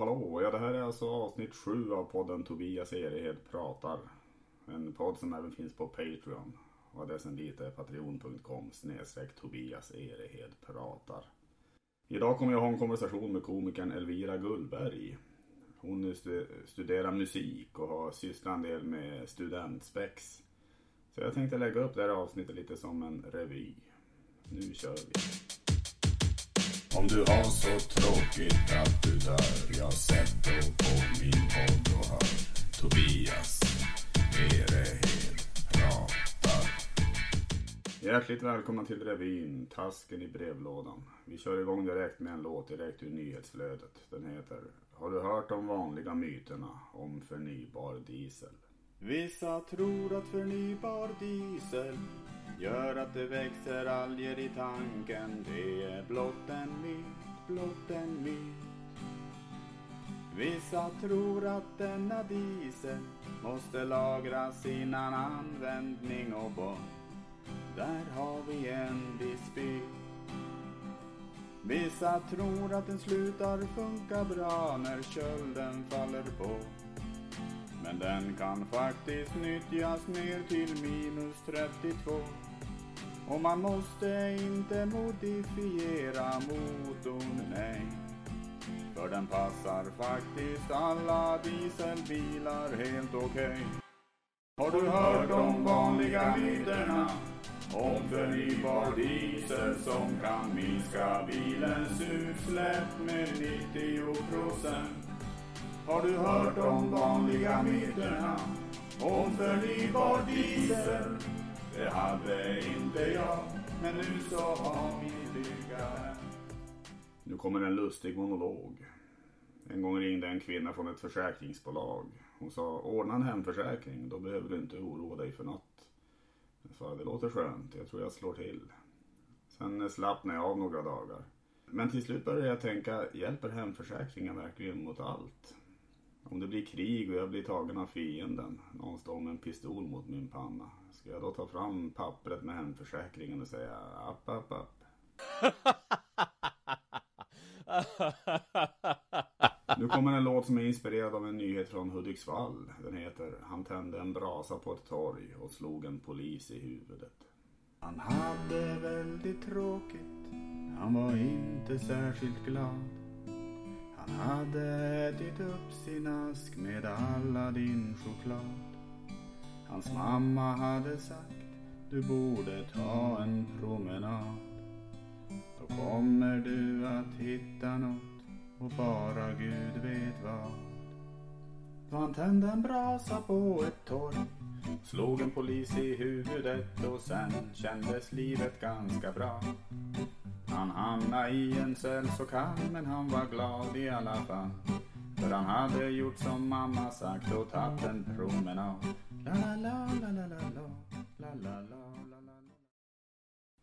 hallå! Ja, det här är alltså avsnitt sju av podden Tobias Erehed pratar. En podd som även finns på Patreon. Och adressen dit är patreon.com snedstreck Tobias Erehed pratar. Idag kommer jag ha en konversation med komikern Elvira Gullberg. Hon studerar musik och har sysslat en del med studentspex. Så jag tänkte lägga upp det här avsnittet lite som en revy. Nu kör vi. Om du har så tråkigt att du dör Jag sätter på min podd och hör Tobias Erehed pratar Hjärtligt välkomna till revyn Tasken i brevlådan. Vi kör igång direkt med en låt direkt ur nyhetsflödet. Den heter Har du hört de vanliga myterna om förnybar diesel? Vissa tror att förnybar diesel gör att det växer alger i tanken. Det är blott en myt, blott en myt. Vissa tror att denna diesel måste lagras innan användning och bort. Där har vi en dispyt. Vissa tror att den slutar funka bra när kölden faller på. Men den kan faktiskt nyttjas ner till minus 32. Och man måste inte modifiera motorn, nej. För den passar faktiskt alla dieselbilar helt okej. Okay. Har du hört de vanliga myterna om förnybar diesel som kan minska bilens utsläpp med 90 procent? Har du hört de vanliga myterna om förnybar diesel? Det hade inte jag, men nu så har vi lyckats. Nu kommer en lustig monolog. En gång ringde en kvinna från ett försäkringsbolag. Hon sa, ordna en hemförsäkring, då behöver du inte oroa dig för något. Jag sa, det låter skönt, jag tror jag slår till. Sen slappnade jag av några dagar. Men till slut började jag tänka, hjälper hemförsäkringen verkligen mot allt? Om det blir krig och jag blir tagen av fienden, någon står med en pistol mot min panna. Ska jag då ta fram pappret med hemförsäkringen och säga app, app, app? Nu kommer en låt som är inspirerad av en nyhet från Hudiksvall. Den heter Han tände en brasa på ett torg och slog en polis i huvudet. Han hade väldigt tråkigt. Han var inte särskilt glad. Han hade ätit upp sin ask med alla din choklad. Hans mamma hade sagt du borde ta en promenad. Då kommer du att hitta något och bara Gud vet vad. Då han tände en brasa på ett torg Slog en polis i huvudet och sen kändes livet ganska bra. Han hamnade i en cell så kall men han var glad i alla fall. För han hade gjort som mamma sagt och tagit en promenad. La la la la la la la la la la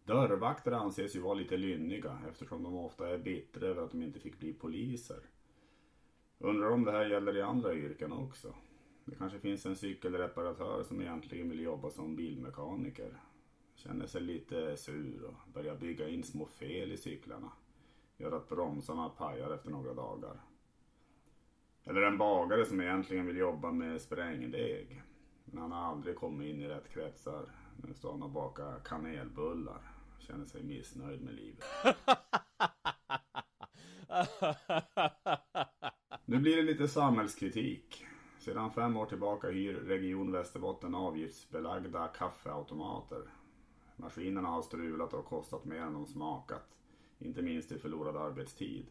Dörrvakter anses ju vara lite lynniga eftersom de ofta är bittra över att de inte fick bli poliser. Undrar om det här gäller i andra yrken också. Det kanske finns en cykelreparatör som egentligen vill jobba som bilmekaniker. Känner sig lite sur och börjar bygga in små fel i cyklarna. Gör att bromsarna pajar efter några dagar. Eller en bagare som egentligen vill jobba med sprängdeg. Men han har aldrig kommit in i rätt kretsar. Nu står han och bakar kanelbullar. Känner sig missnöjd med livet. Nu blir det lite samhällskritik. Sedan fem år tillbaka hyr Region Västerbotten avgiftsbelagda kaffeautomater. Maskinerna har strulat och kostat mer än de smakat. Inte minst i förlorad arbetstid.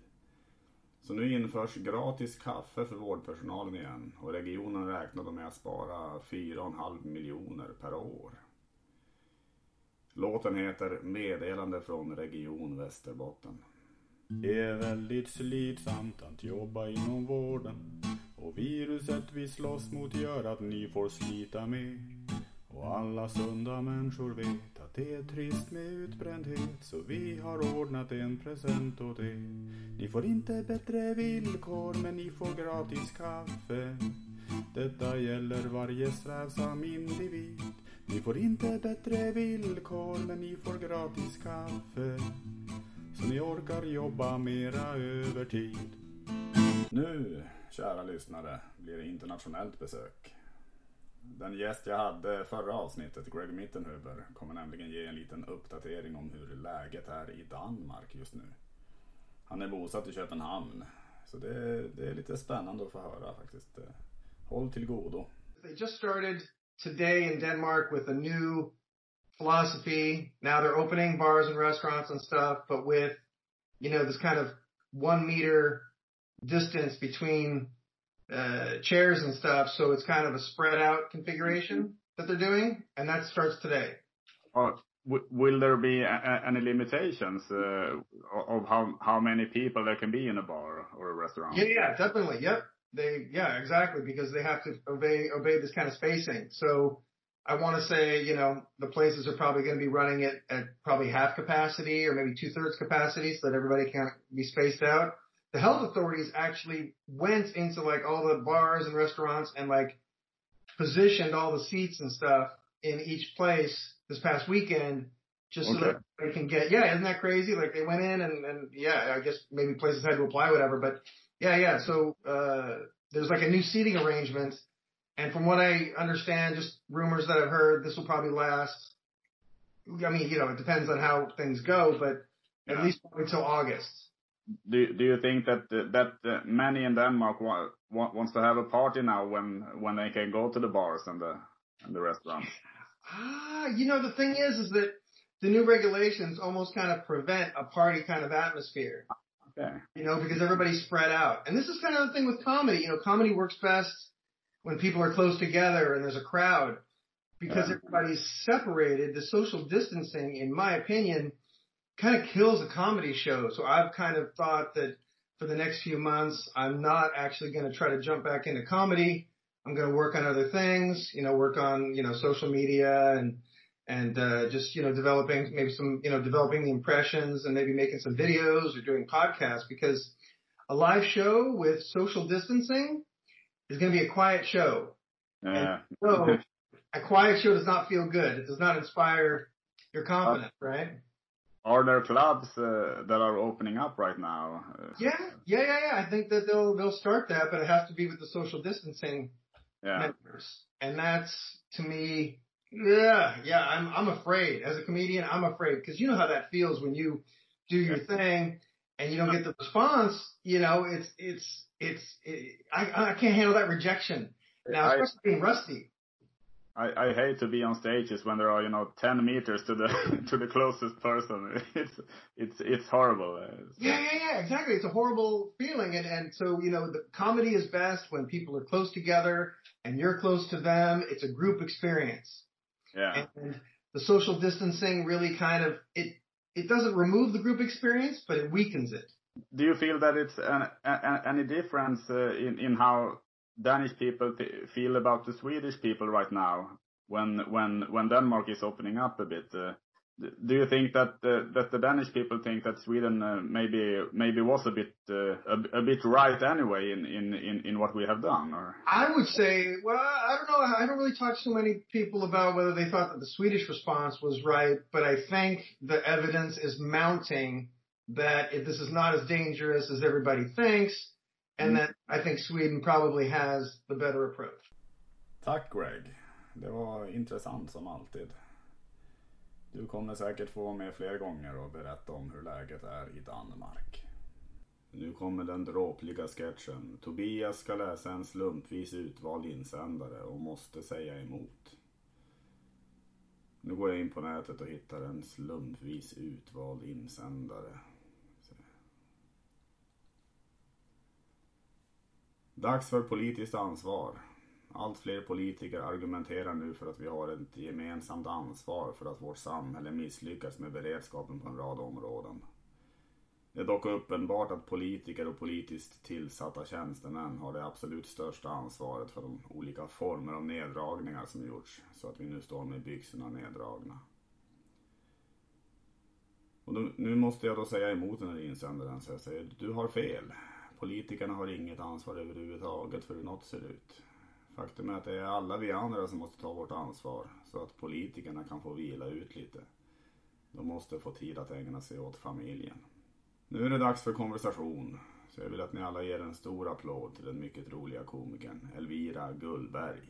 Så nu införs gratis kaffe för vårdpersonalen igen och regionen räknade med att spara 4,5 miljoner per år. Låten heter Meddelande från Region Västerbotten. Det är väldigt slitsamt att jobba inom vården och viruset vi slåss mot gör att ni får slita med. Och alla sunda människor vet att det är trist med utbrändhet så vi har ordnat en present åt er. Ni får inte bättre villkor men ni får gratis kaffe. Detta gäller varje strävsam individ. Ni får inte bättre villkor men ni får gratis kaffe. Så ni orkar jobba mera övertid. Nu, kära lyssnare, blir det internationellt besök. Den gäst jag hade förra avsnittet, Greg Mittenhuber, kommer nämligen ge en liten uppdatering om hur läget är i Danmark just nu. Han är bosatt i Köpenhamn, så det, det är lite spännande att få höra faktiskt. Håll till godo. They just started today in Denmark with a new philosophy. Now they're opening bars and restaurants and stuff, but with, you know, this kind of one meter distance between uh, chairs and stuff. So it's kind of a spread out configuration that they're doing, and that starts today. Uh, will there be a, a, any limitations uh, of how how many people there can be in a bar or a restaurant? Yeah, yeah, definitely. Yep. They, yeah, exactly, because they have to obey obey this kind of spacing. So I want to say, you know, the places are probably going to be running it at probably half capacity or maybe two thirds capacity so that everybody can be spaced out the health authorities actually went into like all the bars and restaurants and like positioned all the seats and stuff in each place this past weekend just okay. so that they can get yeah isn't that crazy like they went in and and yeah i guess maybe places had to apply whatever but yeah yeah so uh there's like a new seating arrangement and from what i understand just rumors that i've heard this will probably last i mean you know it depends on how things go but yeah. at least until august do do you think that that uh, many in Denmark want, want, wants to have a party now when when they can go to the bars and the and the restaurants? Ah, you know the thing is is that the new regulations almost kind of prevent a party kind of atmosphere. Okay. You know, because everybody's spread out. And this is kind of the thing with comedy. You know, comedy works best when people are close together and there's a crowd. Because everybody's separated, the social distancing, in my opinion, kind of kills a comedy show. So I've kind of thought that for the next few months, I'm not actually going to try to jump back into comedy. I'm going to work on other things, you know, work on, you know, social media and, and, uh, just, you know, developing maybe some, you know, developing the impressions and maybe making some videos or doing podcasts because a live show with social distancing is going to be a quiet show. Yeah. so a quiet show does not feel good. It does not inspire your confidence, right? Are there clubs uh, that are opening up right now? Uh, yeah, yeah, yeah, yeah. I think that they'll they'll start that, but it has to be with the social distancing yeah. members, and that's to me, yeah, yeah. I'm I'm afraid as a comedian. I'm afraid because you know how that feels when you do your thing and you don't get the response. You know, it's it's it's it, I I can't handle that rejection now, especially being rusty. I, I hate to be on stages when there are you know ten meters to the to the closest person. It's it's it's horrible. Yeah, yeah, yeah, exactly. It's a horrible feeling, and and so you know the comedy is best when people are close together and you're close to them. It's a group experience. Yeah. And the social distancing really kind of it it doesn't remove the group experience, but it weakens it. Do you feel that it's an, an, any difference uh, in in how Danish people feel about the Swedish people right now when when when Denmark is opening up a bit? Uh, do you think that uh, that the Danish people think that Sweden uh, maybe maybe was a bit a, a, bit right anyway in, in, in, in what we have done? Or I would say, well, I don't know. I don't really talk to many people about whether they thought that the Swedish response was right, but I think the evidence is mounting that if this is not as dangerous as everybody thinks, and mm. that I think Sweden probably has the better approach. Tack Greg. Det var intressant som alltid. Du kommer säkert få med fler gånger och berätta om hur läget är i Danmark. Nu kommer den dråpliga sketchen. Tobias ska läsa en slumpvis utvald insändare och måste säga emot. Nu går jag in på nätet och hittar en slumpvis utvald insändare. Dags för politiskt ansvar. Allt fler politiker argumenterar nu för att vi har ett gemensamt ansvar för att vårt samhälle misslyckas med beredskapen på en rad områden. Det är dock uppenbart att politiker och politiskt tillsatta tjänstemän har det absolut största ansvaret för de olika former av neddragningar som gjorts så att vi nu står med byxorna neddragna. Och då, nu måste jag då säga emot den här insändaren så jag säger du har fel. Politikerna har inget ansvar överhuvudtaget för hur något ser ut. Faktum är att det är alla vi andra som måste ta vårt ansvar så att politikerna kan få vila ut lite. De måste få tid att ägna sig åt familjen. Nu är det dags för konversation. Så jag vill att ni alla ger en stor applåd till den mycket roliga komikern Elvira Gullberg.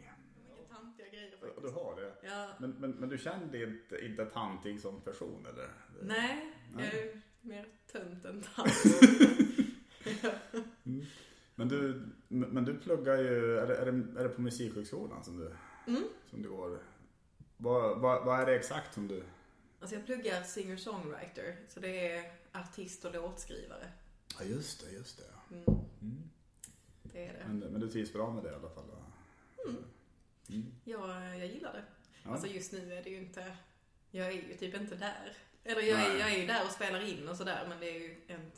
Vilka tantiga grejer Du faktiskt. har det? Ja. Men, men, men du kände inte, inte tantig som person eller? Nej, jag Nej. är ju mer tönt än tant. Men du, men du pluggar ju, är det, är det, är det på Musikhögskolan som du, Mm. som du går? Vad, vad, vad är det exakt som du? Alltså jag pluggar singer-songwriter, så det är artist och låtskrivare. Ja just det, just det. Mm. Mm. Det är det. Men, men du trivs bra med det i alla fall? va? Mm. Jag, jag gillar det. Ja. Alltså just nu är det ju inte, jag är ju typ inte där. Eller jag är, jag är ju där och spelar in och sådär, men det är ju en,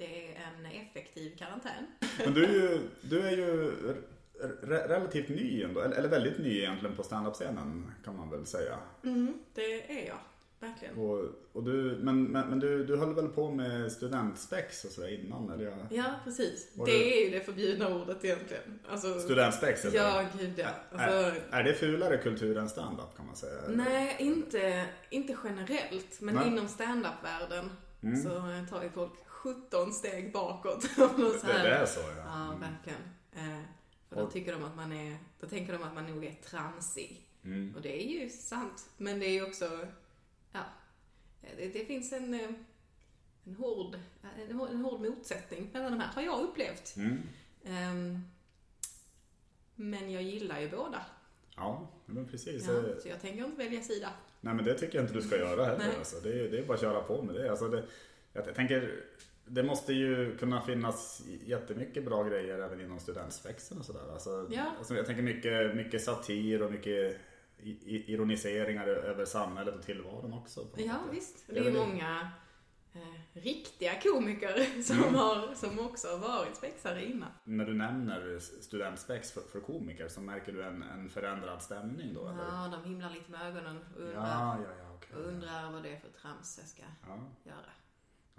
det är en effektiv karantän. Men du är ju, du är ju re- relativt ny ändå, eller, väldigt ny egentligen på standup-scenen kan man väl säga. Mm, det är jag. Verkligen. Och, och du, men men, men du, du höll väl på med studentspex och sådär innan? Eller jag, Ja, precis. Var det det- är ju det förbjudna ordet egentligen. Alltså, studentspex? eller? Ja, gud ja. Alltså, är, är det fulare kultur än standup kan man säga? nej, inte, inte generellt. Men Nej. inom standup-världen Mm. så tar ju folk 17 steg bakåt. Så här. det är så ja. Ja, Mm. verkligen. Eh, för då tycker de att man är, då tänker de att man nog är tramsig. Mm. Och det är ju sant. Men det är ju också, ja, det, det finns en, eh, en hård, en hård, en hård motsättning mellan de här, har jag upplevt. Mm. Ehm, men jag gillar ju båda. Ja, men precis. Ja, Eh, så jag tänker inte välja sida. Nej men det tycker jag inte du ska göra heller. Alltså. Det, är, det är bara att köra på med det. Alltså det jag tänker, det måste ju kunna finnas jättemycket bra grejer även inom studentspexen och sådär. Alltså, Ja. alltså jag tänker mycket, mycket satir och mycket ironiseringar över samhället och tillvaron också. Ja, sätt. visst. Det är vill- många eh, riktiga komiker som, Mm. har, som också har varit spexare innan. När du nämner studentspex för, för komiker så märker du en, en förändrad stämning då? Eller? Ja, de himlar lite med ögonen och undrar, ja, ja, okej. och undrar vad det är för trams jag ska göra.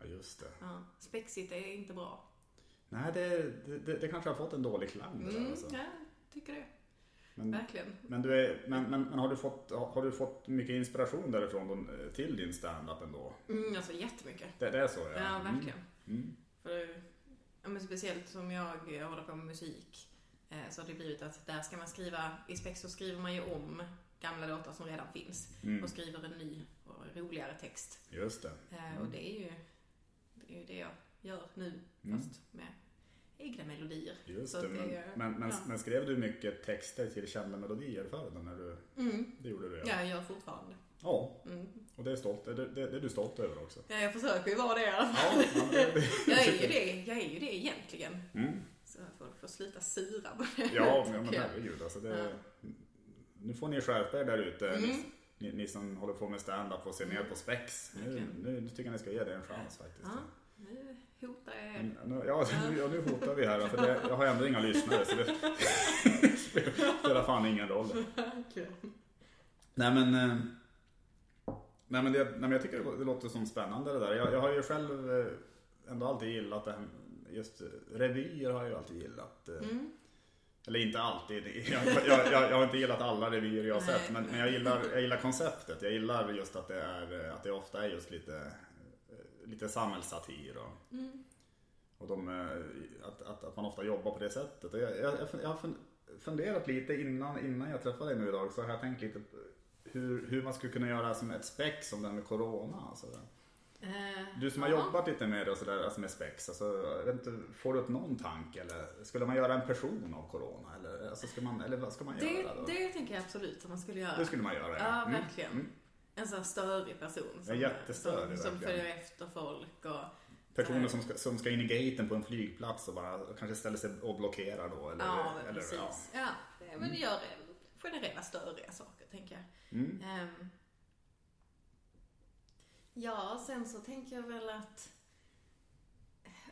Ja, just det. Ja, spexigt är inte bra. Nej, det, det, det, kanske har fått en dålig klang. Mm, alltså. ja, tycker det. Men, Verkligen. men, du är, men, men, men har, du fått, har du fått mycket inspiration därifrån eh, till din standup ändå? Mm, alltså jättemycket. Det, det är så ja? Ja, verkligen. Mm. Mm. För, ja, men speciellt som jag håller på med musik eh, så har det blivit att där ska man skriva, i spex så skriver man ju om gamla låtar som redan finns Mm. och skriver en ny och roligare text. Just det. Eh, Och det är ju är ju det jag gör nu, Mm. fast med egna melodier. Just det. Men, är- men, men, ja. men skrev du mycket texter till kända melodier förr när du, Mm. det gjorde du Ja, jag gör fortfarande. Ja, Mm. och det är, stolt, det, det, det är du stolt över också. Ja, jag försöker ju vara det i alla fall. Ja, ja, det. Jag är ju det, jag är ju det egentligen. Mm. Så jag får, sluta sura på det. Ja, men, men herregud alltså det, Ja. Nu får ni skärpa er där ute. Mm. Ni, ni, som håller på med stand-up och ser ner på spex. Nu, Verkligen. nu, nu tycker jag ni ska ge det en chans faktiskt. Ja, nu hotar jag er. Nu, ja, ja, nu hotar vi här. För det, jag har ändå inga lyssnare så det spelar fan ingen roll. Verkligen. Nej men, eh, nej, men, det, nej, men jag tycker det, låter som spännande det där. Jag, jag har ju själv eh, ändå alltid gillat det här, just eh, revyer har jag ju alltid gillat. Mm. Eller inte alltid, jag, jag, jag, jag har inte gillat alla revyer jag har sett. Men, men jag, gillar, jag gillar konceptet. Jag gillar just att det, är, att det ofta är just lite, lite samhällssatir. Och, Mm. och de, eh, att, att, att man ofta jobbar på det sättet. Och jag, jag, jag har fun- funderat lite innan, innan jag träffade dig nu idag så har jag tänkt lite hur, hur man skulle kunna göra som ett spex om det här med corona. Alltså. Eh, Du som har ja. jobbat lite med det och sådär, alltså med spex, alltså, inte, får du upp någon tanke eller skulle man göra en person av corona? Eller, alltså, ska man, eller vad ska man Det, göra då? det tänker jag absolut att man skulle göra. Det skulle man göra Ja, Mm, verkligen. mm. En sån störig person. Ja, jättestörig, som, som följer efter folk och... Personer som ska, som ska in i gaten på en flygplats och bara kanske ställer sig och blockerar då. Eller, ja, men eller, precis. ja. Ja, det- men gör generella störiga saker, tänker jag. Mm. Ehm. ja, sen så tänker jag väl att...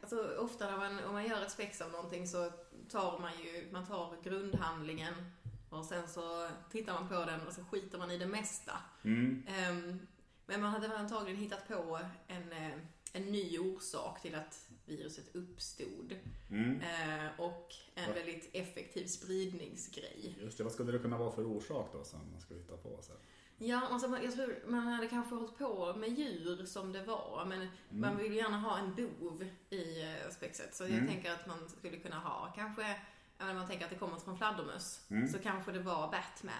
Alltså ofta när man, om man gör ett spex av någonting så tar man ju, man tar grundhandlingen och sen så tittar man på den och så skiter man i det mesta. Mm. Ehm, men man hade väl antagligen hittat på en, eh, en ny orsak till att viruset uppstod. Mm. Eh, och en väldigt effektiv spridningsgrej. Just det, vad skulle det kunna vara för orsak då som man skulle hitta på? Så? Ja, alltså, jag tror man hade kanske hållit på med djur som det var, men man vill gärna ha en bov i eh, spexet. Så jag Mm. tänker att man skulle kunna ha kanske, men man tänker att det kommer från fladdermöss, Mm. så kanske det var Batman.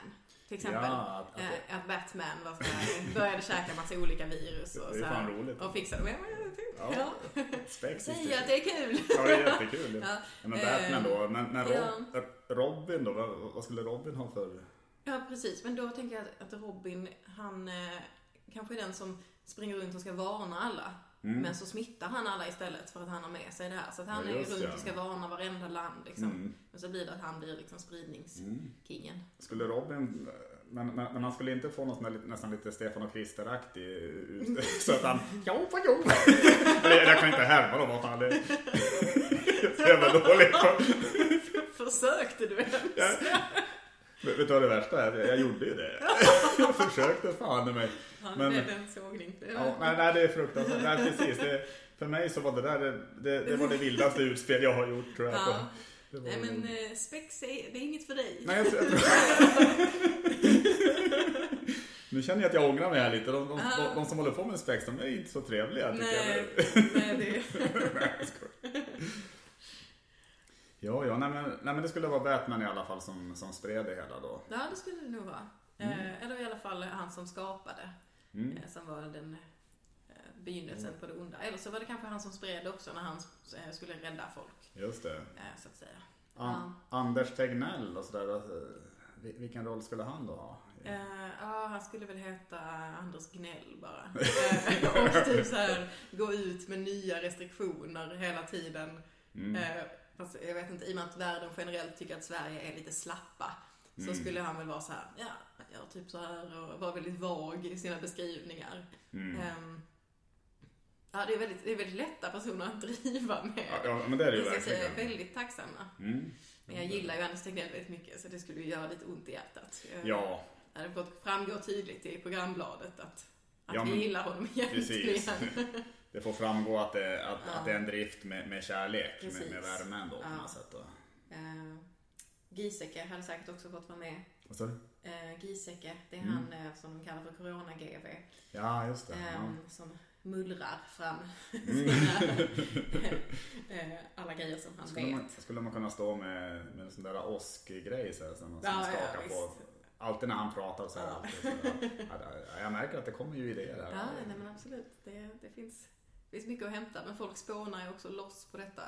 Till exempel. Ja, att- att Eh, att Batman var så här, började käka massa olika virus och, är så här, fan roligt. och fixade men, Ja. ja. Säg att det är kul. Ja, det är jättekul. Ja. Ja, men Batman då, men, men. Rob, Robin då, vad, vad skulle Robin ha för... Ja, precis. Men då tänker jag att, att Robin, han eh, kanske är den som springer runt och ska varna alla. Men så smittar han alla istället för att han har med sig det här. Så att han Ja, är runt ja. och ska varna varenda land liksom. Mm. Men så blir det att han blir liksom spridningskingen. Skulle Robin, men, men, men han skulle inte få något nästan lite Stefan och Krister-aktig så att han, jo, vad jo. Eller jag kan inte härma dem, vad fan det är. Så jävla dåligt. Försökte du ens? Ja. Vet du vad det värsta är? Jag gjorde ju det. Jag försökte fan i mig. Men- blev en sågning. Ja, nej, nej, det är fruktansvärt. Nej, precis. Det, för mig så var det där det, det, det var det vildaste utspel jag har gjort tror jag. Ja. Nej men eh, spex är, det är inget för dig. Nej, jag, jag tror... Nu känner jag att jag ångrar mig här lite. De, de, de, de som håller på med spex, de är inte så trevliga tycker nej, jag. nej, det... Nej, skojar. Ja, ja, nej men, nej men det skulle vara Batman i alla fall som, som spred det hela då. Ja, det skulle det nog vara. Eh, eller i alla fall han som skapade. Mm. Eh, som var den eh, begynnelsen på det onda. Eller så var det kanske han som spred också när han skulle rädda folk. Just det. Så att säga. An, Anders Tegnell och sådär. vil- Vilken roll skulle han då ha? Ja, han skulle väl heta Anders Gnäll bara. Och typ så här, gå ut med nya restriktioner hela tiden. Mm. Fast jag vet inte, i och med att världen generellt tycker att Sverige är lite slappa. Så Mm. skulle han väl vara så här, ja, jag gör typ så här och vara väldigt vag i sina beskrivningar. Mm. Ehm, ja, det är, väldigt, det är väldigt lätta personer att driva med. Ja, ja, men det är det ju Jag ska säga, verkligen. väldigt tacksamma. Mm. Men jag gillar ju Anders Tegnell väldigt mycket så det skulle ju göra lite ont i hjärtat. Jag Ja, hade fått framgå tydligt i programbladet att, att Ja, vi men- gillar honom precis. Det får framgå att det, att, Ja. att det är en drift med, med kärlek, med, Precis. med värmen då på Ja. något sätt. Uh, Giesecke hade säkert också fått vara med. Vad sa du? Uh, Giesecke, det är Mm. han eh, som de kallar för Corona-GV. Ja, just det. Ja. ehm, Som mullrar fram Mm. alla grejer som han Skulle vet. man, skulle man kunna stå med, med en sån där åsk-grej så här, som man Ja, ja, skakar på. visst. Alltid när han pratar så här. Ja. alltid så här. Ja, ja, jag märker att det kommer ju idéer här. Ja, nej men absolut. Det, det finns, det finns mycket att hämta. Men folk spånar ju också loss på detta.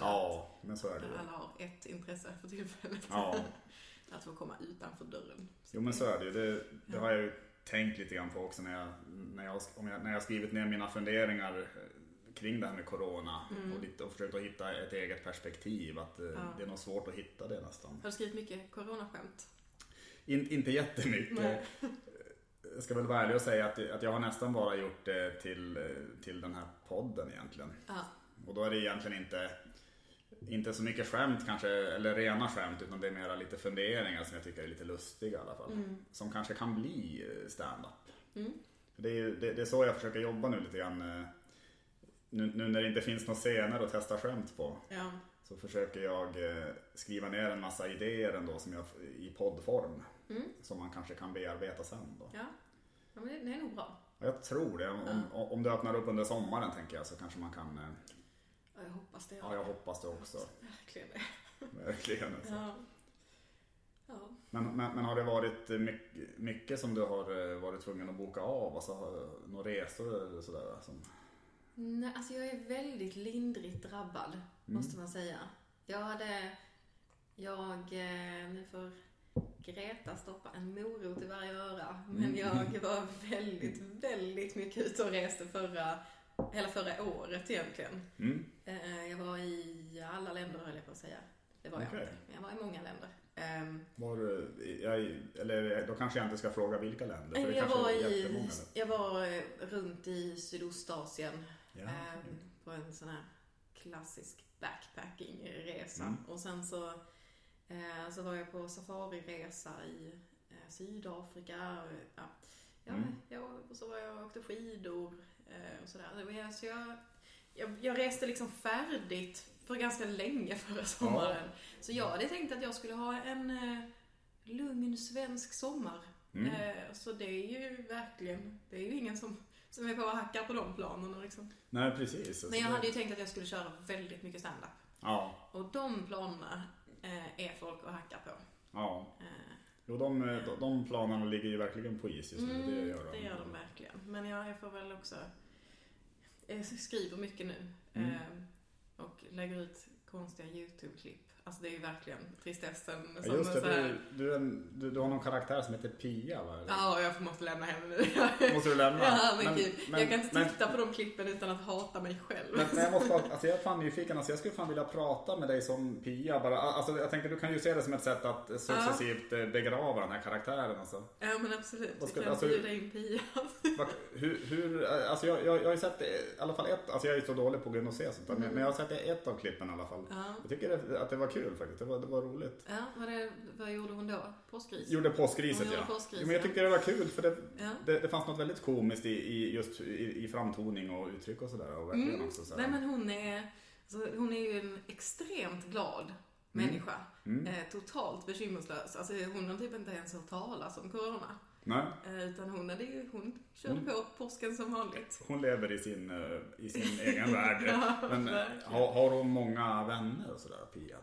Ja, men så är att det ju. Alla har ett intresse för tillfället. Ja. Att få komma utanför dörren. Jo men så är det ju. Det, det har jag ju tänkt lite grann på också när jag, när jag, jag, när jag skrivit ner mina funderingar eh, kring det här med Corona Mm. och, lite, och försökt att hitta ett eget perspektiv. Att eh, det är nog svårt att hitta det nästan. Har du skrivit mycket coronaskämt? In, inte jättemycket. Nej. Jag ska väl vara ärlig och säga att, att jag har nästan bara gjort det till, till den här podden egentligen. Ja. Och då är det egentligen inte, inte så mycket skämt kanske, eller rena skämt, utan det är mera lite funderingar som jag tycker är lite lustiga i alla fall. Som kanske kan bli eh, stand-up. Mm. Det, är, det, det är så jag försöker jobba nu lite grann. eh, Nu, nu när det inte finns några scener att testa skämt på. Ja. Så försöker jag eh, skriva ner en massa idéer ändå som jag, i poddform. Mm. Som man kanske kan bearbeta sen då. Ja. ja men det, är nog bra. Jag tror det. Om, om, om det öppnar upp under sommaren tänker jag så kanske man kan. eh, Ja, jag hoppas det. Ja, jag hoppas det också. Verkligen det. Verkligen. Alltså. Ja. Ja. Men, men, men har det varit mycket, mycket som du har eh, varit tvungen att boka av? Alltså några resor eller sådär? Som... Nej, alltså jag är väldigt lindrigt drabbad, måste man säga. Jag hade, jag, eh, nu får Greta stoppa en morot i varje öra, men jag var väldigt, väldigt mycket ute och reste förra, hela förra året egentligen. Mm. Eh, Jag var i alla länder höll jag på att säga. Det var jag inte, men jag var i många länder. Ehm, Var, du- jag, eller då kanske jag inte ska fråga vilka länder. För det Jag var, i, jag var eh, runt i Sydostasien Ja, ehm, på en sån här klassisk backpackingresa. Mm. Och sen så, eh, så var jag på safariresa i eh, Sydafrika. Och, ja, ja, Mm. jag, och så var jag och åkte skidor eh, och sådär. Så jag, jag, jag reste liksom färdigt för ganska länge förra sommaren. Så jag hade tänkt att jag skulle ha en lugn svensk sommar. Mm. Så det är ju verkligen, det är ju ingen som, som är på och hackar på de planerna liksom. Nej, precis. Men jag hade ju tänkt att jag skulle köra väldigt mycket stand-up. Ja, Och de planerna eh, är folk och hackar på. ja. Eh, Jo, de, de, de planerna ligger ju verkligen på is just nu. Mm, det gör de. det gör de verkligen. Men jag får väl också... Jag skriver mycket nu. Mm. Eh, och lägger ut konstiga YouTube-klipp. Alltså det är ju verkligen tristessen. Ja, just det, här, du, du, en- du, du har någon karaktär som heter Pia va? eller? Ja, jag måste lämna henne nu. Måste du lämna? Ja, men, gud. men- jag kan inte men- titta på de klippen utan att hata mig själv. Men, men jag måste alltså jag är fan nyfiken, alltså jag skulle fan vilja prata med dig som Pia bara. Alltså jag tänker du kan ju se det som ett sätt att successivt eh, begrava den här karaktären alltså. Ja, men absolut. Vad Vi kan alltså- bjuda in Pia. Hur, hur, alltså jag, jag, jag har ju sett eh, i alla fall ett, alltså jag är ju så dålig på att gå in och se sånt där, men- men jag har sett ett av klippen i alla fall. Ja. Jag tycker att det var kul faktiskt, det var, det var roligt. Ja, vad, det, vad gjorde hon då? Påskris? Gjorde påskriset Hon ja. gjorde påskris, Jo, men jag ja. tyckte det var kul för det, Ja. det, det fanns något väldigt komiskt i, i just i, i framtoning och uttryck och sådär. Och verkligen också. Mm. Nej men hon är, alltså, hon är ju en extremt glad Mm. människa. Eh, totalt bekymmerslös. Alltså hon har typ inte ens hört talas om corona. Nej, Eh, utan hon, hade ju, hon kör Mm. på påsken som vanligt. hon lever i sin, eh, i sin egen värld. Ja, Men eh, har, har hon många vänner och sådär, Pia?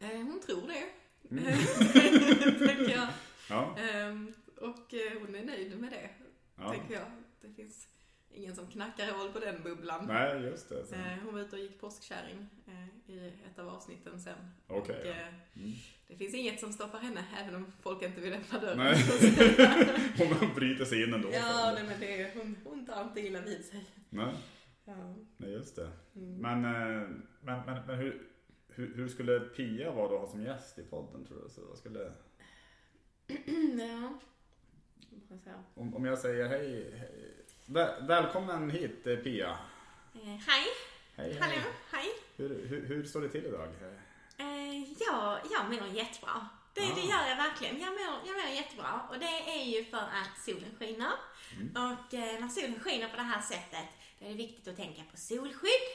Eh, hon tror det. Mm. tänker jag. Ja, Ehm, och eh, hon är nöjd med det, ja. tänker jag. Det finns ingen som knackar hål på den bubblan. Nej, just det. Så. Eh, hon var ute och gick påskkärring eh, i ett av avsnitten sen. Okej, och, ja. eh, Mm. Det finns inget som stoppar henne, även om folk inte vill öppna dörren. Nej. Hon bryter sig in ändå. ja, nej, men det, hon, hon tar inte illa vid sig. Nej, Ja. nej, just det. Mm. Men, eh, men, men, men hur, hur, hur skulle Pia vara då att ha som gäst i podden tror du? Så vad skulle, ja. Om, om jag säger hej, hej väl, välkommen hit eh, Pia. Eh, hej, Hej, hallå, hej. hej. Hur, hur, hur står det till idag? Eh, ja, jag mår jättebra. Det, Ah. det gör jag verkligen. Jag mår, jag mår jättebra och det är ju för att solen skiner. Och eh, när solen skiner på det här sättet då är det viktigt att tänka på solskydd.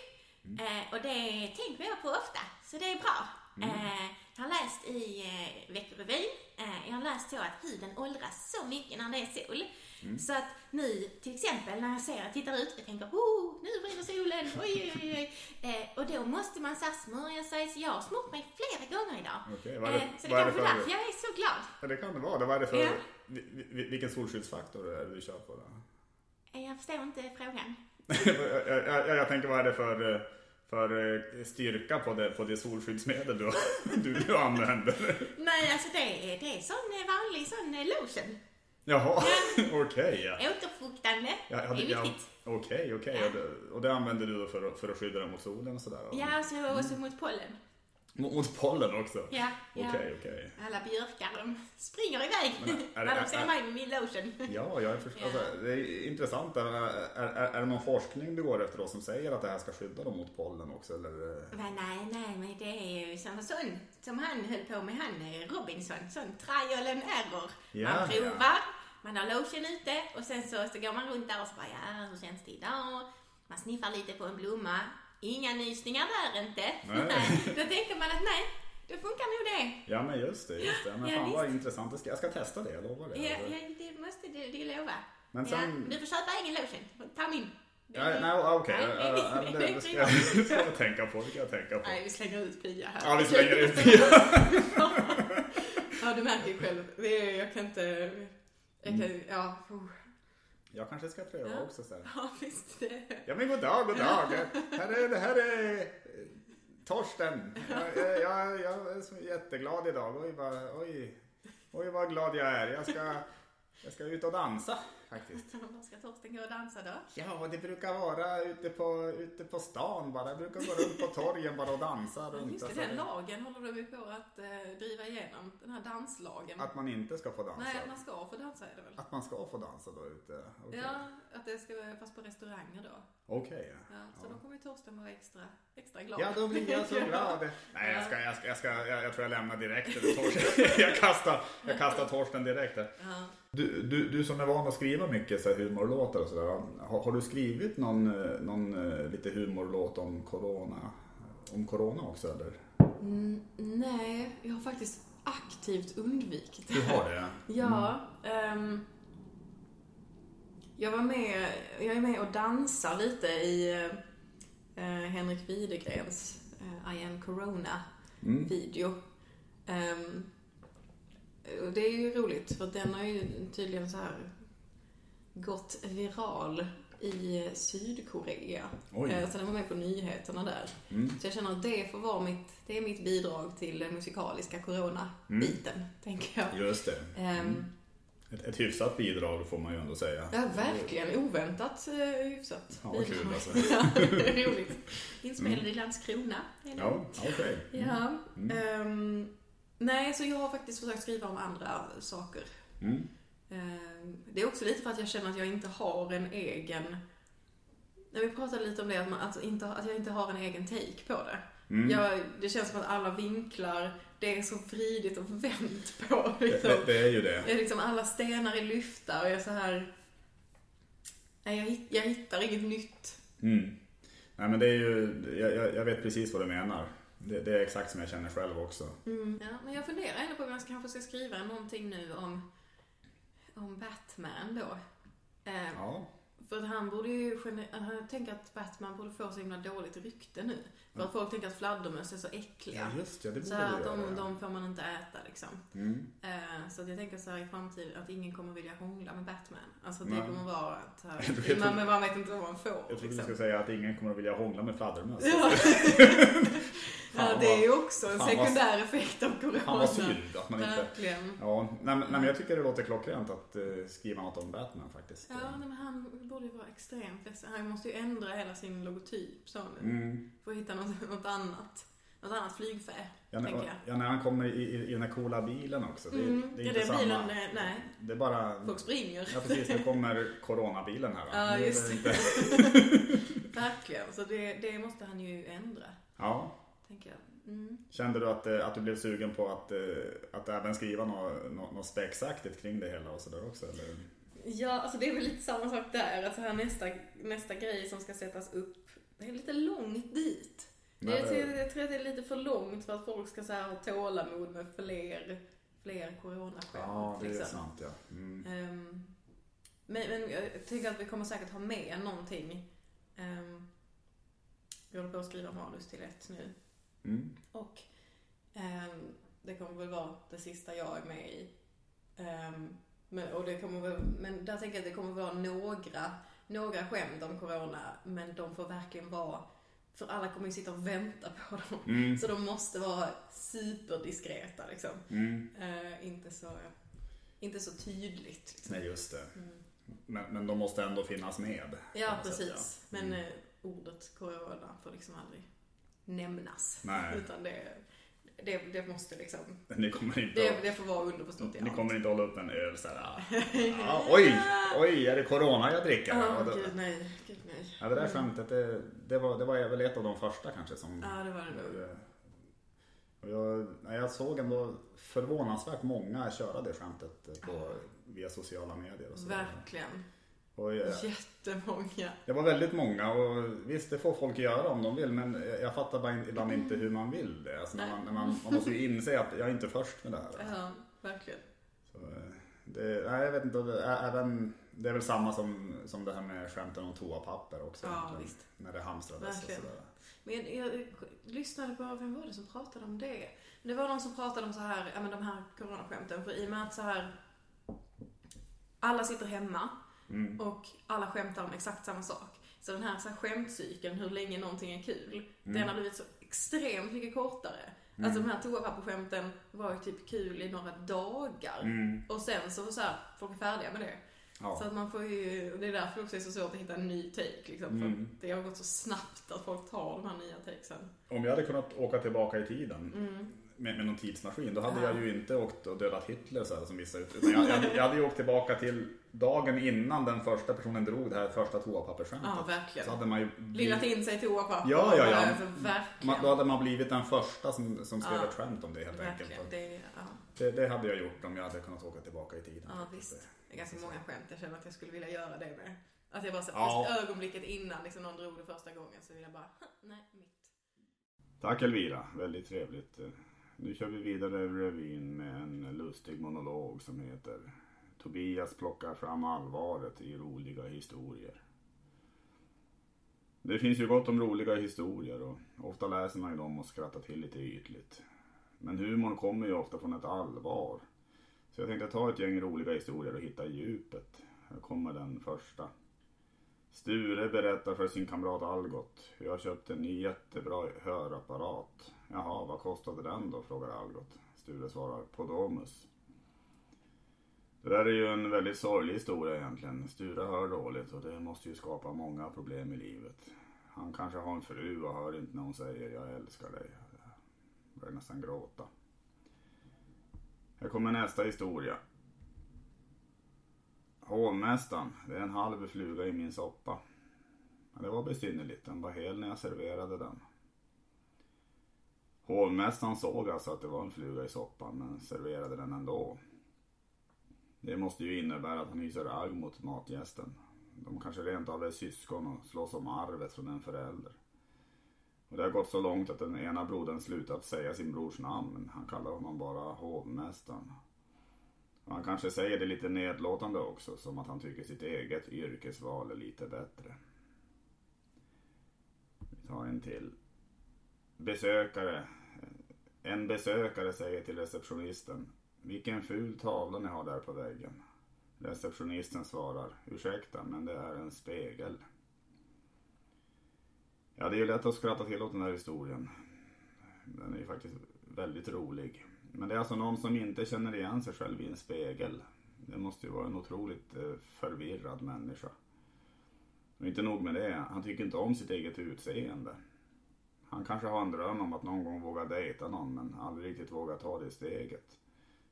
Eh, och det tänker jag på ofta, så det är bra. Eh, jag har läst i eh, Veckorevyn, eh, jag har läst så att huden åldras så mycket när det är sol. Så att nu, till exempel, när jag ser, jag tittar ut, jag tänker oh, nu brinner solen, oj, oj, oj. Eh, och då måste man så här smörja sig, så jag har smort mig flera gånger idag. Vad är det- eh, så det är är kanske för- därför jag är så glad. Ja, det kan det vara. Det vad är det för, Ja. vi- vi- vilken solskyddsfaktor är det du kör på? Då? Eh, jag förstår inte frågan. Jag, jag, jag, tänker vad är det för, för styrka på det, på det solskyddsmedel du, du, du använder? Nej, alltså det det är sån vanlig sån lotion. Jaha, okej. ja. Återfuktande. Ja, det är ja, viktigt. Okej, okej. Ja. Och, och det använder du då för, för att skydda dig mot solen och sådär? Ja, och så, och så mot pollen. Mot, pollen också? Ja, ja. Okej, okej. Alla björkar, de springer iväg Men när de ser mig med min lotion. Ja, jag är först- Ja. alltså, det är intressant. Är, är, är, det någon forskning du går efter då som säger att det här ska skydda dem mot pollen också? Eller? Va, nej, nej, men det är ju sån, sån som han höll på med, han eh, Robinson, sån trial and error. Ja, man ja. provar, man har lotion ute och sen så, så går man runt där och så bara, ja, hur känns det idag? Man sniffar lite på en blomma. Inga nysningar där inte. Nej. Då tänker man att nej, det funkar nog det. Ja, men just det. Just det. Men Ja, fan vad visst. intressant. Jag ska, testa det, jag lovar det. Ja, Alltså. ja, det måste du, du lova. Men sen- Ja, du får köpa egen lotion. Ta min. Ja, nej, okej. Ja, ja, men det, det ska jag, det tänka på. Det ska jag tänka på. Nej, vi slänger ut Pia här. Ja, vi slänger ut Pia. Ja, du märker ju själv. Det jag kan inte... Jag kan, ja, oh. Jag kanske ska pröva Ja. också sen. ja, visst. Det. Ja men god dag, god dag. Här är, det här är eh, Torsten. Jag, jag, jag, är så jätteglad idag. Oj vad, oj, oj vad glad jag är. Jag ska, jag ska ut och dansa faktiskt. Var ska Torsten gå och dansa då? Ja, det brukar vara ute på, ute på stan bara. Jag brukar gå runt på torgen bara och dansa runt. Just det, den lagen håller de ju på att eh, driva igenom. Den här danslagen. Att man inte ska få dansa. Nej, att man ska få dansa är det väl? Att man ska få dansa då ute? Okej. Ja, att det ska vara fast på restauranger då. Okej. Ja, så Ja. då kommer Torsten vara extra, extra glad. Ja, då blir jag så glad. Nej, jag, ska, jag, ska, jag, ska, jag, jag tror jag lämnar direkt. Jag, kastar, jag kastar Torsten direkt. Där. Ja. Du, du, du som är van att skriva mycket så här humorlåtar och sådär. Har, har du skrivit någon, eh, någon eh, lite humorlåt om corona? Om corona också eller? Mm, nej, jag har faktiskt aktivt undvikit Du har det? Ja. ehm, jag var med, jag är med och dansar lite i eh, Henrik Widegrens eh, I am Corona Mm. video. Ehm, och det är ju roligt för den har ju tydligen så här gått viral i Sydkorea. Oj. Eh, Så den var med på nyheterna där. Mm. Så jag känner att det får vara mitt, det är mitt bidrag till den musikaliska corona-biten, tänker jag. Just det. Ehm, Ett, ett hyfsat bidrag får man ju ändå säga. Ja, verkligen. Oväntat eh, hyfsat. Ja, vad kul alltså. ja, roligt. Inspelad i Landskrona. Ja, okej. Ja. Mm. ehm, nej, så jag har faktiskt försökt skriva om andra saker. Mm. Ehm, det är också lite för att jag känner att jag inte har en egen... När vi pratade lite om det, att, man, att, inte, att jag inte har en egen take på det. Mm. Jag, det känns som att alla vinklar, det är så vridigt och vänt på. Det, Liksom. det, det är ju det. Är liksom alla stenar är lyfta och jag är så här... Nej, jag, jag hittar inget nytt. Mm. Nej men det är ju, jag, jag, jag vet precis vad du menar. Det, det är exakt som jag känner själv också. Ja, men jag funderar ändå på om jag kanske ska skriva någonting nu om, om Batman då. Eh, Ja. För att han borde ju, jag tänker att Batman borde få så himla dåligt rykte nu. För att folk tänker att fladdermöss är så äckliga. Ja just det, det så borde du att göra. de, de får man inte äta liksom. Mm. Eh, så att jag tänker så här i framtiden att ingen kommer vilja hångla med Batman. Alltså det Nej. kommer vara att så tror- man, man vet inte vad man får. Jag trodde du liksom. skulle säga att ingen kommer att vilja hångla med fladdermöss. Ja. ja, det är ju också en fan vad- sekundär effekt av corona. Fan vad synd att man inte... Verkligen. Ja, nej, nej, men jag tycker det låter klockrent att eh, skriva något om Batman faktiskt. Ja, nej, men han borde ju vara extremt ledsen. Han måste ju ändra hela sin logotyp så nu. Mm. Får hitta något, något annat. Något annat flygfä, Ja, tänker jag. ja, när han kommer i, i, i den här coola bilen också. Det, Mm, det är ja, inte den samma. bilen, eh, nej. Det är bara... Folk springer. Ja precis, nu kommer coronabilen här. va? Ja, just det. Verkligen. Så det, det måste han ju ändra, Ja. Tänker jag. Mm. Kände du att, eh, att du blev sugen på att, eh, att även skriva något, något, något spexaktigt kring det hela och sådär också? Eller? Ja, alltså det är väl lite samma sak där. Alltså här nästa, nästa grej som ska sättas upp, det är lite långt dit. Nej, jag, tror, jag tror att det är lite för långt för att folk ska så här ha tålamod med fler, fler coronaskämt. Ja, det är liksom. sant ja. Mm. Ehm, men, men jag tycker att vi kommer säkert ha med någonting. Um, vi håller på att skriva manus till ett nu. Mm. Och ehm, det kommer väl vara det sista jag är med i. Ehm, men, och det kommer väl, men där tänker jag att det kommer vara några, några skämt om corona, men de får verkligen vara, för alla kommer ju sitta och vänta på dem. Mm. Så de måste vara superdiskreta liksom. Mm. Eh, inte, så, inte så tydligt. Liksom. Nej, just det. Mm. Men, men de måste ändå finnas med. Ja, något sätt, precis. ja. Men Mm. eh, ordet corona får liksom aldrig nämnas. Nej. Utan det, det, det måste liksom, Ni kommer inte, det, det får vara underförstått i ni allt. kommer inte hålla upp en öl såhär. Ah, oj, oj, är det corona jag dricker? Ja, då- gud nej. Gud nej. Ja, det där skämtet, det, det, var, det var väl ett av de första kanske som... Ja, det var det nog. Och jag, nej, jag såg ändå förvånansvärt många köra det skämtet på, via sociala medier och så. Verkligen. Och jag, Jättemånga. det var väldigt många och visst det får folk göra om de vill men jag, fattar bara ibland inte hur man vill det. Alltså, när man, när man, man måste ju inse att jag är inte först med det här. Ja, verkligen. Så, det, nej, jag vet inte, även, det är väl samma som, som det här med skämten om toapapper också. Ja, visst. När det hamstrades Verkligen. och sådär. Men jag, jag lyssnade på, vem var det som pratade om det? Det var någon som pratade om så här, ja men de här coronaskämten. För i och med att så här, alla sitter hemma Mm. och alla skämtar om exakt samma sak. Så den här, så här skämtcykeln, hur länge någonting är kul, Mm. den har blivit så extremt mycket kortare. Alltså de här toapapperskämten var ju typ kul i några dagar. Mm. Och sen så, så här, folk är färdiga med det. Ja. Så att man får ju, det är därför det också är så svårt att hitta en ny take liksom. För Mm. det har gått så snabbt att folk tar de här nya takesen. Om jag hade kunnat åka tillbaka i tiden Mm. Med, med någon tidsmaskin, då hade Ja. jag ju inte åkt och dödat Hitler så här, som vissa ut. Utan jag, jag, jag hade ju åkt tillbaka till dagen innan den första personen drog det här första toapappersskämtet. Ja, verkligen. Så hade man ju Lillat in sig i toapapper. Ja, ja, ja. Alltså, man, då hade man blivit den första som, som skrev Ja. ett skämt om det helt enkelt. verkligen. Det, är- ja. Det, det hade jag gjort om jag hade kunnat åka tillbaka i tiden. ja, visst. Det är ganska många skämt jag känner att jag skulle vilja göra det med. Att jag bara så Ja. ögonblicket innan liksom, någon drog det första gången så vill jag bara, nej, mitt. Tack Elvira, väldigt trevligt. Nu kör vi vidare revyn med en lustig monolog som heter Tobias plockar fram allvaret i roliga historier. Det finns ju gott om roliga historier och ofta läser man ju dem och skrattar till lite ytligt. Men humorn kommer ju ofta från ett allvar. Så jag tänkte ta ett gäng roliga historier och hitta djupet. Här kommer den första. Sture berättar för sin kamrat Algot. Jag köpte köpt en ny jättebra hörapparat. Jaha, vad kostade den då? frågar Algot. Sture svarar på Domus. Det där är ju en väldigt sorglig historia egentligen. Sture hör dåligt och det måste ju skapa många problem i livet. Han kanske har en fru och hör inte när hon säger jag älskar dig. Jag börjar nästan gråta. Här kommer nästa historia. Hovmästaren, det är en halv fluga i min soppa. Men det var besynnerligt, den var hel när jag serverade den. Hovmästaren såg alltså att det var en fluga i soppan men serverade den ändå. Det måste ju innebära att han hyser agg mot matgästen. De kanske rent av är syskon och slåss om arvet från en förälder. Och det har gått så långt att den ena brodern slutat säga sin brors namn, men han kallar honom bara hovmästaren. Han kanske säger det lite nedlåtande också, som att han tycker sitt eget yrkesval är lite bättre. Vi tar en till. Besökare. En besökare säger till receptionisten. Vilken ful tavla ni har där på väggen. Receptionisten svarar. Ursäkta, men det är en spegel. Ja, det är ju lätt att skratta till åt den här historien. Den är ju faktiskt väldigt rolig. Men det är alltså någon som inte känner igen sig själv i en spegel. Det måste ju vara en otroligt eh, förvirrad människa. Och inte nog med det, han tycker inte om sitt eget utseende. Han kanske har en dröm om att någon gång våga dejta någon men aldrig riktigt våga ta det steget.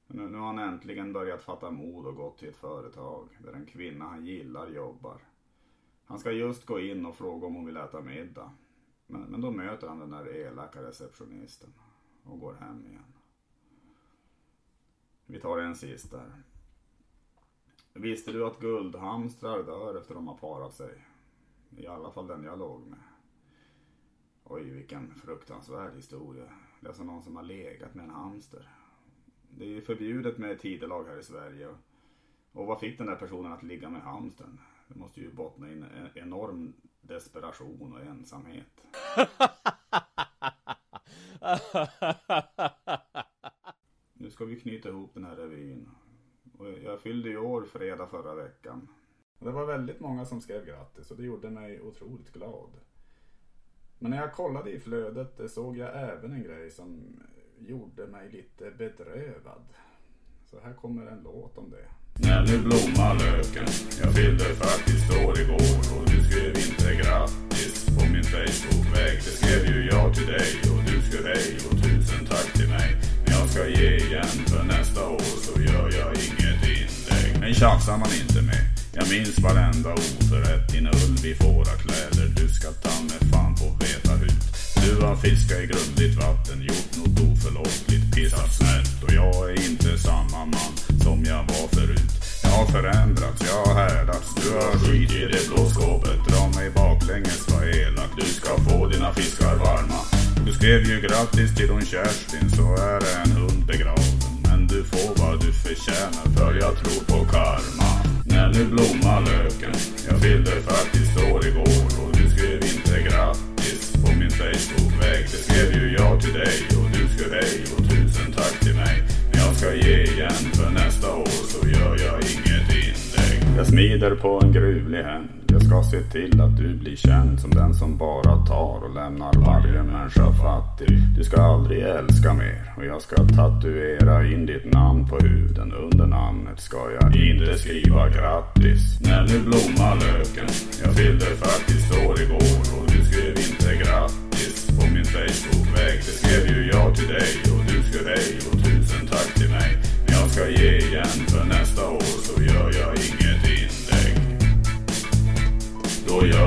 Men nu, nu har han äntligen börjat fatta mod och gått till ett företag där en kvinna han gillar jobbar. Han ska just gå in och fråga om hon vill äta middag. Men, men då möter han den där elaka receptionisten och går hem igen. Vi tar en sista där. Visste du att guldhamstrar dör efter de har parat sig? I alla fall den jag låg med. Oj, vilken fruktansvärd historia. Det är alltså någon som har legat med en hamster. Det är ju förbjudet med tidelag här i Sverige. Och vad fick den där personen att ligga med hamstern? Det måste ju bottna i en e-, enorm desperation och ensamhet. Nu ska vi knyta ihop den här revyn. Och jag fyllde ju år fredag förra veckan. Det var väldigt många som skrev grattis och det gjorde mig otroligt glad. Men när jag kollade i flödet såg jag även en grej som gjorde mig lite bedrövad. Så här kommer en låt om det. När nu blommar löken, jag fyllde faktiskt år igår och du skrev inte grattis på min Facebook-vägg. Det skrev ju jag till dig och du skrev hej och tusen tack till mig. Jag ska ge igen för nästa år så gör jag inget inlägg. Men tjafsar man inte med. Jag minns varenda oförrätt, din ull i fårakläder. Du ska ta med fan få veta hut. Du har fiskat i grundligt vatten, gjort något oförlåtligt, pissat snett. Och jag är inte samma man som jag var förut. Jag har förändrats, jag har härdats. Du har skit i det blå skåpet. Dra mig baklänges, var elak. Du ska få dina fiskar varma. Du skrev ju grattis till hon Kerstin, så är det en hund begraven. Men du får vad du förtjänar, för jag tror på karma. När nu blommar löken, jag fyllde faktiskt år igår. Och du skrev inte grattis på min Facebook-vägg. Det skrev ju jag till dig och du skrev hej och tusen tack till mig. Men jag ska ge igen för nästa år så gör jag inget inlägg. Jag smider på en gruvlig händ. Jag ska se till att du blir känd som den som bara tar och lämnar varje människa fattig. Du ska aldrig älska mer och jag ska tatuera in ditt namn på huden. Under namnet ska jag inte skriva grattis. När nu blommar löken, jag fyllde faktiskt år igår och du skrev inte grattis på min Facebook-vägg. Det skrev ju jag till dig och du skrev hej och tusen tack till mig. Men jag ska ge igen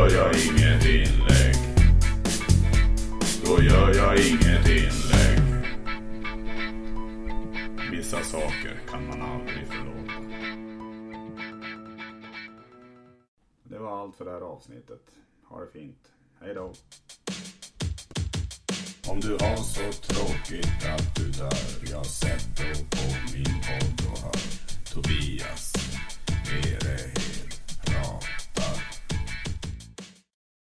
gör jag inget inlägg. Då gör jag inget inlägg. Vissa saker kan man aldrig förlåta. Det var allt för det här avsnittet. Ha det fint. Hej då. Om du har så tråkigt att du dör, jag sätter på min podd och hör Tobias